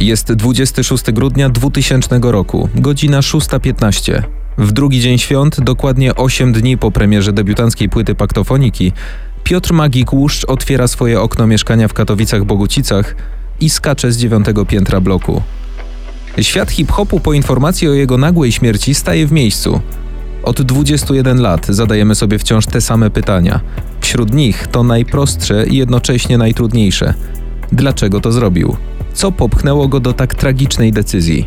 Jest 26 grudnia 2000 roku, godzina 6.15. W drugi dzień świąt, dokładnie 8 dni po premierze debiutanckiej płyty Paktofoniki, Piotr Magik-Łuszcz otwiera swoje okno mieszkania w Katowicach-Bogucicach i skacze z dziewiątego piętra bloku. Świat hip-hopu po informacji o jego nagłej śmierci staje w miejscu. Od 21 lat zadajemy sobie wciąż te same pytania. Wśród nich to najprostsze i jednocześnie najtrudniejsze. Dlaczego to zrobił? Co popchnęło go do tak tragicznej decyzji?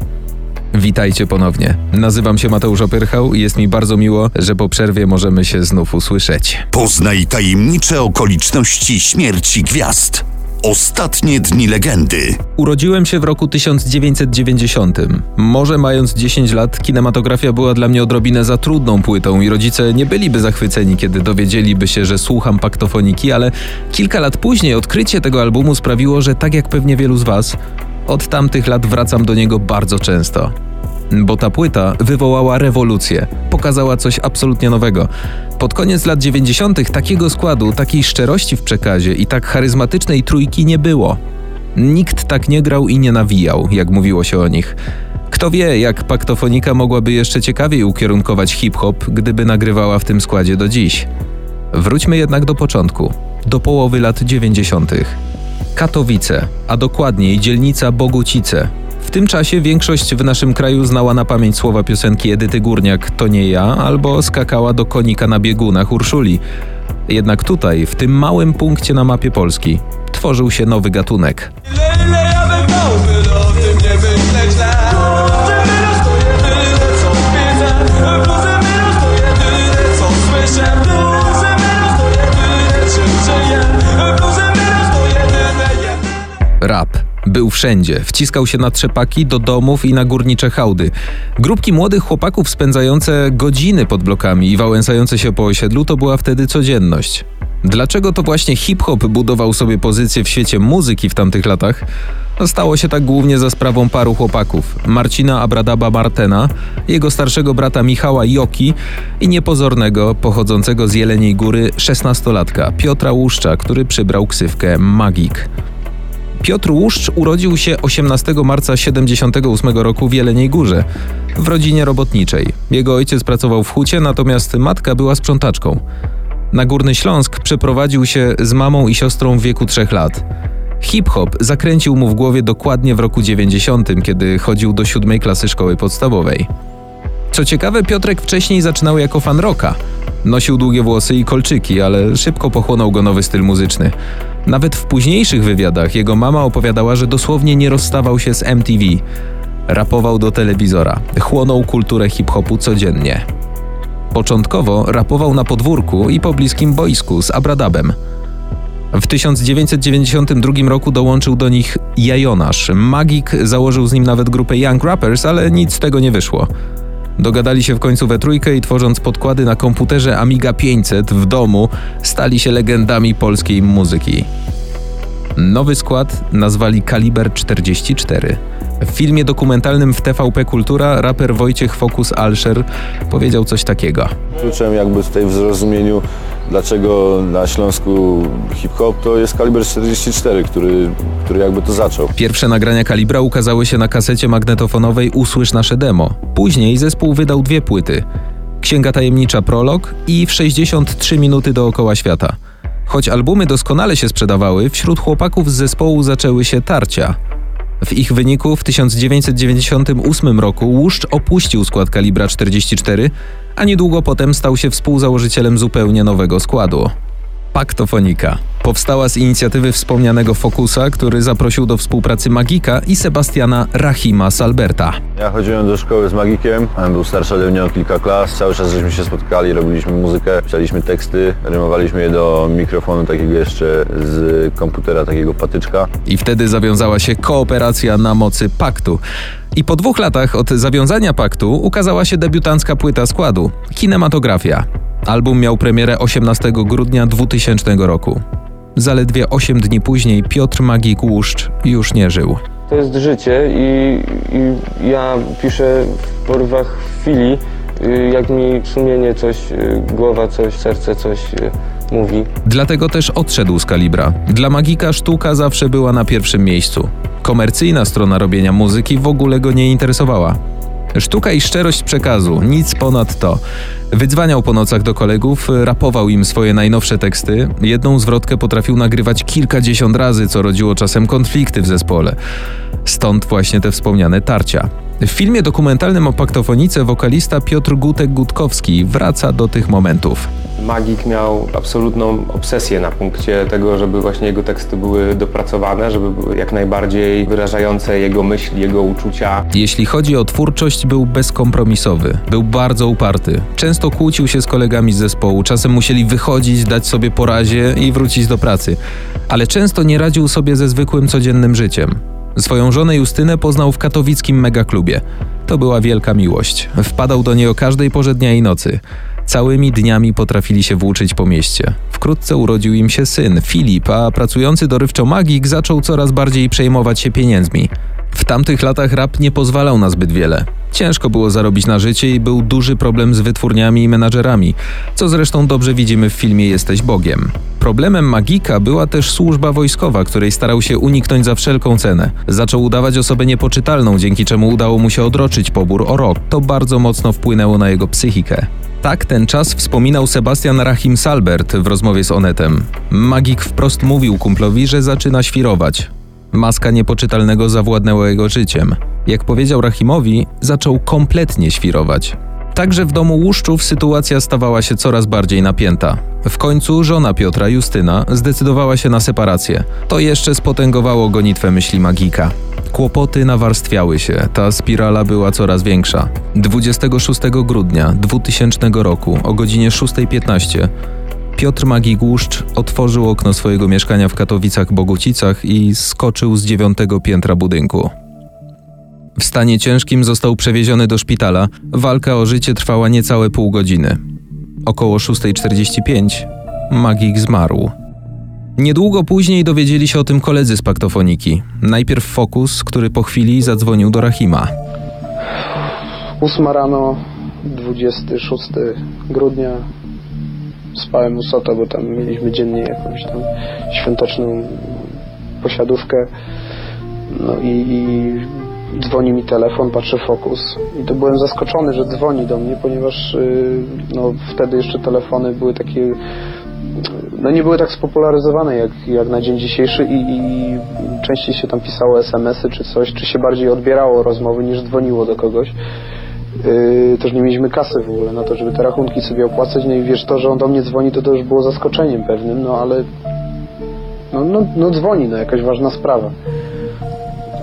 Witajcie ponownie. Nazywam się Mateusz Opyrchał i jest mi bardzo miło, że po przerwie możemy się znów usłyszeć. Poznaj tajemnicze okoliczności śmierci gwiazd. Ostatnie dni legendy. Urodziłem się w roku 1990. Może mając 10 lat, kinematografia była dla mnie odrobinę za trudną płytą i rodzice nie byliby zachwyceni, kiedy dowiedzieliby się, że słucham paktofoniki, ale kilka lat później odkrycie tego albumu sprawiło, że tak jak pewnie wielu z Was, od tamtych lat wracam do niego bardzo często. Bo ta płyta wywołała rewolucję, pokazała coś absolutnie nowego. Pod koniec lat 90. takiego składu, takiej szczerości w przekazie i tak charyzmatycznej trójki nie było. Nikt tak nie grał i nie nawijał, jak mówiło się o nich. Kto wie, jak paktofonika mogłaby jeszcze ciekawiej ukierunkować hip-hop, gdyby nagrywała w tym składzie do dziś. Wróćmy jednak do początku, do połowy lat 90. Katowice, a dokładniej dzielnica Bogucice. W tym czasie większość w naszym kraju znała na pamięć słowa piosenki Edyty Górniak To nie ja, albo skakała do konika na biegunach Urszuli. Jednak tutaj, w tym małym punkcie na mapie Polski, tworzył się nowy gatunek. Rap. Był wszędzie, wciskał się na trzepaki, do domów i na górnicze hałdy. Grupki młodych chłopaków spędzające godziny pod blokami i wałęsające się po osiedlu to była wtedy codzienność. Dlaczego to właśnie hip-hop budował sobie pozycję w świecie muzyki w tamtych latach? No, Stało się tak głównie za sprawą paru chłopaków: Marcina Abradaba Martena, jego starszego brata Michała Joki i niepozornego, pochodzącego z Jeleniej Góry, szesnastolatka Piotra Łuszcza, który przybrał ksywkę Magik. Piotr Łuszcz urodził się 18 marca 78 roku w Jeleniej Górze, w rodzinie robotniczej. Jego ojciec pracował w hucie, natomiast matka była sprzątaczką. Na Górny Śląsk przeprowadził się z mamą i siostrą w wieku trzech lat. Hip-hop zakręcił mu w głowie dokładnie w roku 90, kiedy chodził do siódmej klasy szkoły podstawowej. Co ciekawe, Piotrek wcześniej zaczynał jako fan rocka. Nosił długie włosy i kolczyki, ale szybko pochłonął go nowy styl muzyczny. Nawet w późniejszych wywiadach jego mama opowiadała, że dosłownie nie rozstawał się z MTV. Rapował do telewizora, chłonął kulturę hip-hopu codziennie. Początkowo rapował na podwórku i pobliskim boisku z Abradabem. W 1992 roku dołączył do nich Jajonasz. Magik założył z nim nawet grupę Young Rappers, ale nic z tego nie wyszło. Dogadali się w końcu we trójkę i tworząc podkłady na komputerze Amiga 500 w domu, stali się legendami polskiej muzyki. Nowy skład nazwali Kaliber 44. W filmie dokumentalnym w TVP Kultura raper Wojciech Fokus Alszer powiedział coś takiego. Kluczem jakby tutaj w zrozumieniu, dlaczego na Śląsku hip-hop to jest kaliber 44, który, który jakby to zaczął. Pierwsze nagrania Kalibra ukazały się na kasecie magnetofonowej Usłysz nasze demo. Później zespół wydał dwie płyty. Księga Tajemnicza Prolog i w 63 minuty dookoła świata. Choć albumy doskonale się sprzedawały, wśród chłopaków z zespołu zaczęły się tarcia. W ich wyniku w 1998 roku Łuszcz opuścił skład Kalibra 44, a niedługo potem stał się współzałożycielem zupełnie nowego składu. Paktofonika. Powstała z inicjatywy wspomnianego Fokusa, który zaprosił do współpracy Magika i Sebastiana Rahima Salberta. Ja chodziłem do szkoły z Magikiem, on był starszy ode mnie o kilka klas, cały czas żeśmy się spotkali, robiliśmy muzykę, pisaliśmy teksty, rymowaliśmy je do mikrofonu takiego jeszcze z komputera, takiego patyczka. I wtedy zawiązała się kooperacja na mocy paktu. I po dwóch latach od zawiązania paktu ukazała się debiutancka płyta składu Kinematografia. Album miał premierę 18 grudnia 2000 roku. Zaledwie 8 dni później Piotr Magik Łuszcz już nie żył. To jest życie i, i ja piszę w porywach chwili, y, jak mi sumienie coś, y, głowa coś, serce coś, y, mówi. Dlatego też odszedł z kalibra. Dla magika sztuka zawsze była na pierwszym miejscu. Komercyjna strona robienia muzyki w ogóle go nie interesowała. Sztuka i szczerość przekazu, nic ponad to. Wydzwaniał po nocach do kolegów, rapował im swoje najnowsze teksty. Jedną zwrotkę potrafił nagrywać kilkadziesiąt razy, co rodziło czasem konflikty w zespole. Stąd właśnie te wspomniane tarcia. W filmie dokumentalnym o paktofonice wokalista Piotr Gutek-Gutkowski wraca do tych momentów. Magik miał absolutną obsesję na punkcie tego, żeby właśnie jego teksty były dopracowane, żeby były jak najbardziej wyrażające jego myśli, jego uczucia. Jeśli chodzi o twórczość, był bezkompromisowy, był bardzo uparty. Często kłócił się z kolegami z zespołu, czasem musieli wychodzić, dać sobie po razie i wrócić do pracy. Ale często nie radził sobie ze zwykłym codziennym życiem. Swoją żonę Justynę poznał w katowickim megaklubie. To była wielka miłość. Wpadał do niej o każdej porze dnia i nocy. Całymi dniami potrafili się włóczyć po mieście. Wkrótce urodził im się syn, Filip, a pracujący dorywczo magik zaczął coraz bardziej przejmować się pieniędzmi. W tamtych latach rap nie pozwalał na zbyt wiele. Ciężko było zarobić na życie i był duży problem z wytwórniami i menadżerami, co zresztą dobrze widzimy w filmie Jesteś Bogiem. Problemem Magika była też służba wojskowa, której starał się uniknąć za wszelką cenę. Zaczął udawać osobę niepoczytalną, dzięki czemu udało mu się odroczyć pobór o rok. To bardzo mocno wpłynęło na jego psychikę. Tak ten czas wspominał Sebastian Rahim Salbert w rozmowie z Onetem. Magik wprost mówił kumplowi, że zaczyna świrować. Maska niepoczytalnego zawładnęła jego życiem. Jak powiedział Rahimowi, zaczął kompletnie świrować. Także w domu Łuszczów sytuacja stawała się coraz bardziej napięta. W końcu żona Piotra, Justyna, zdecydowała się na separację. To jeszcze spotęgowało gonitwę myśli magika. Kłopoty nawarstwiały się, ta spirala była coraz większa. 26 grudnia 2000 roku o godzinie 6.15 Piotr Magik-Łuszcz otworzył okno swojego mieszkania w Katowicach-Bogucicach i skoczył z dziewiątego piętra budynku. W stanie ciężkim został przewieziony do szpitala. Walka o życie trwała niecałe pół godziny. Około 6.45 Magik zmarł. Niedługo później dowiedzieli się o tym koledzy z paktofoniki. Najpierw Fokus, który po chwili zadzwonił do Rahima. 8 rano, 26 grudnia. Spałem u Sota, bo tam mieliśmy dziennie jakąś tam świąteczną posiadówkę. No i, i dzwoni mi telefon, patrzę fokus. I to byłem zaskoczony, że dzwoni do mnie, ponieważ y, no, wtedy jeszcze telefony były takie no nie były tak spopularyzowane jak, jak na dzień dzisiejszy i, i częściej się tam pisało SMS-y czy coś, czy się bardziej odbierało rozmowy niż dzwoniło do kogoś. Yy, też nie mieliśmy kasy w ogóle na to, żeby te rachunki sobie opłacać, no i wiesz, to, że on do mnie dzwoni, to to już było zaskoczeniem pewnym, no ale no, no, no dzwoni, no jakaś ważna sprawa.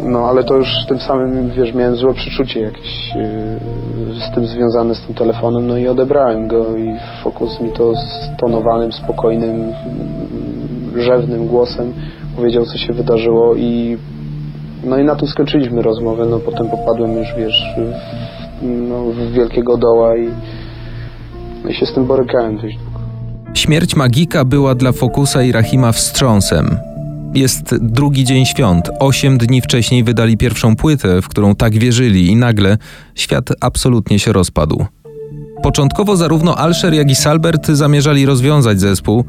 No ale to już tym samym, wiesz, miałem złe przeczucie jakieś yy, z tym związane z tym telefonem, no i odebrałem go i Fokus mi to stonowanym, spokojnym, rzewnym głosem powiedział, co się wydarzyło i no i na tym skończyliśmy rozmowę, no potem popadłem już, wiesz, no, wielkiego doła i, no i się z tym borykałem dość długo. Śmierć magika była dla Fokusa i Rahima wstrząsem. Jest drugi dzień świąt. Osiem dni wcześniej wydali pierwszą płytę, w którą tak wierzyli, i nagle świat absolutnie się rozpadł. Początkowo zarówno Alsher, jak i Salbert zamierzali rozwiązać zespół.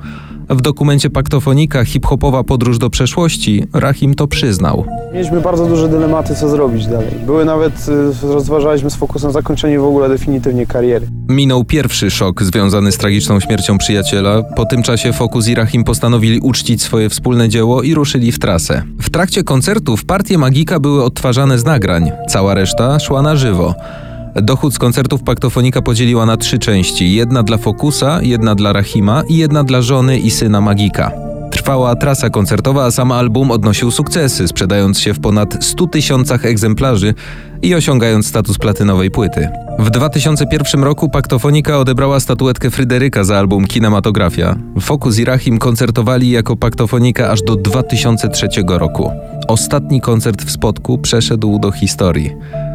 W dokumencie Paktofonika Hip-hopowa podróż do przeszłości Rahim to przyznał. Mieliśmy bardzo duże dylematy, co zrobić dalej. Były nawet, y, rozważaliśmy z fokusem zakończenie w ogóle definitywnie kariery. Minął pierwszy szok związany z tragiczną śmiercią przyjaciela. Po tym czasie Fokus i Rahim postanowili uczcić swoje wspólne dzieło i ruszyli w trasę. W trakcie koncertów partie Magika były odtwarzane z nagrań. Cała reszta szła na żywo. Dochód z koncertów Paktofonika podzieliła na trzy części. Jedna dla Fokusa, jedna dla Rahima i jedna dla żony i syna Magika. Trwała trasa koncertowa, a sam album odnosił sukcesy, sprzedając się w ponad 100 tysiącach egzemplarzy i osiągając status platynowej płyty. W 2001 roku Paktofonika odebrała statuetkę Fryderyka za album Kinematografia. Fokus i Rahim koncertowali jako Paktofonika aż do 2003 roku. Ostatni koncert w Spodku przeszedł do historii.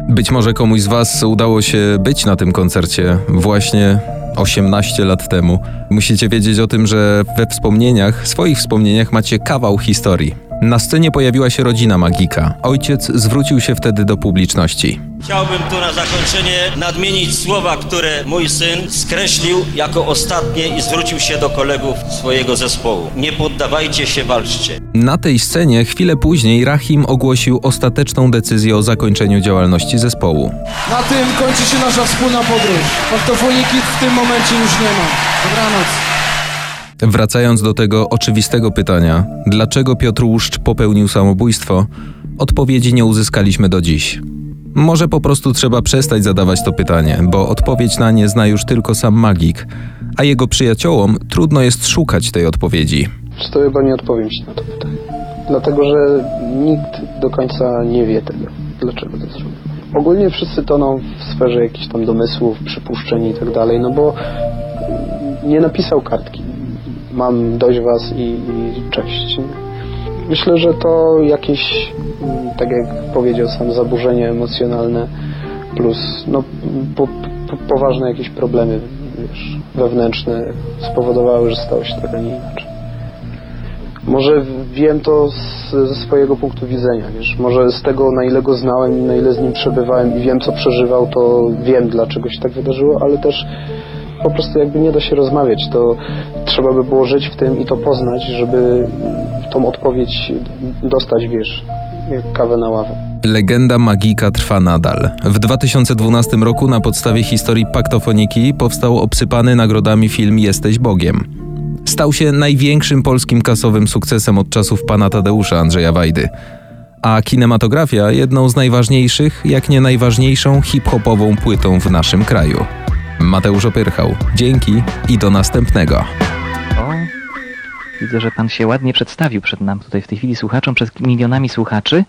Być może komuś z Was udało się być na tym koncercie właśnie 18 lat temu. Musicie wiedzieć o tym, że we wspomnieniach, swoich wspomnieniach macie kawał historii. Na scenie pojawiła się rodzina Magika. Ojciec zwrócił się wtedy do publiczności. Chciałbym tu na zakończenie nadmienić słowa, które mój syn skreślił jako ostatnie i zwrócił się do kolegów swojego zespołu. Nie poddawajcie się, walczcie. Na tej scenie chwilę później Rahim ogłosił ostateczną decyzję o zakończeniu działalności zespołu. Na tym kończy się nasza wspólna podróż. Faktofoniki w tym momencie już nie ma. Dobranoc. Wracając do tego oczywistego pytania, dlaczego Piotr Łuszcz popełnił samobójstwo, odpowiedzi nie uzyskaliśmy do dziś. Może po prostu trzeba przestać zadawać to pytanie, bo odpowiedź na nie zna już tylko sam magik, a jego przyjaciołom trudno jest szukać tej odpowiedzi. Czy to chyba nie odpowiem Ci na to pytanie. Dlatego, że nikt do końca nie wie tego, dlaczego to zrobił. Ogólnie wszyscy toną w sferze jakichś tam domysłów, przypuszczeń i tak dalej, no bo nie napisał kartki. Mam dość Was i, i cześć. Myślę, że to jakieś, mm, tak jak powiedział sam, zaburzenie emocjonalne plus no, po, po, poważne jakieś problemy wiesz, wewnętrzne spowodowały, że stało się tak, a nie inaczej. Może wiem to z, ze swojego punktu widzenia, wiesz, może z tego na ile go znałem na ile z nim przebywałem i wiem co przeżywał, to wiem dlaczego się tak wydarzyło, ale też po prostu jakby nie da się rozmawiać, to trzeba by było żyć w tym i to poznać, żeby tą odpowiedź dostać, wiesz, jak kawę na ławę. Legenda magika trwa nadal. W 2012 roku na podstawie historii paktofoniki powstał obsypany nagrodami film Jesteś Bogiem. Stał się największym polskim kasowym sukcesem od czasów pana Tadeusza Andrzeja Wajdy. A kinematografia jedną z najważniejszych, jak nie najważniejszą hip-hopową płytą w naszym kraju. Mateusz Opyrchał. Dzięki i do następnego. O, widzę, że pan się ładnie przedstawił przed nam tutaj w tej chwili słuchaczom, przed milionami słuchaczy.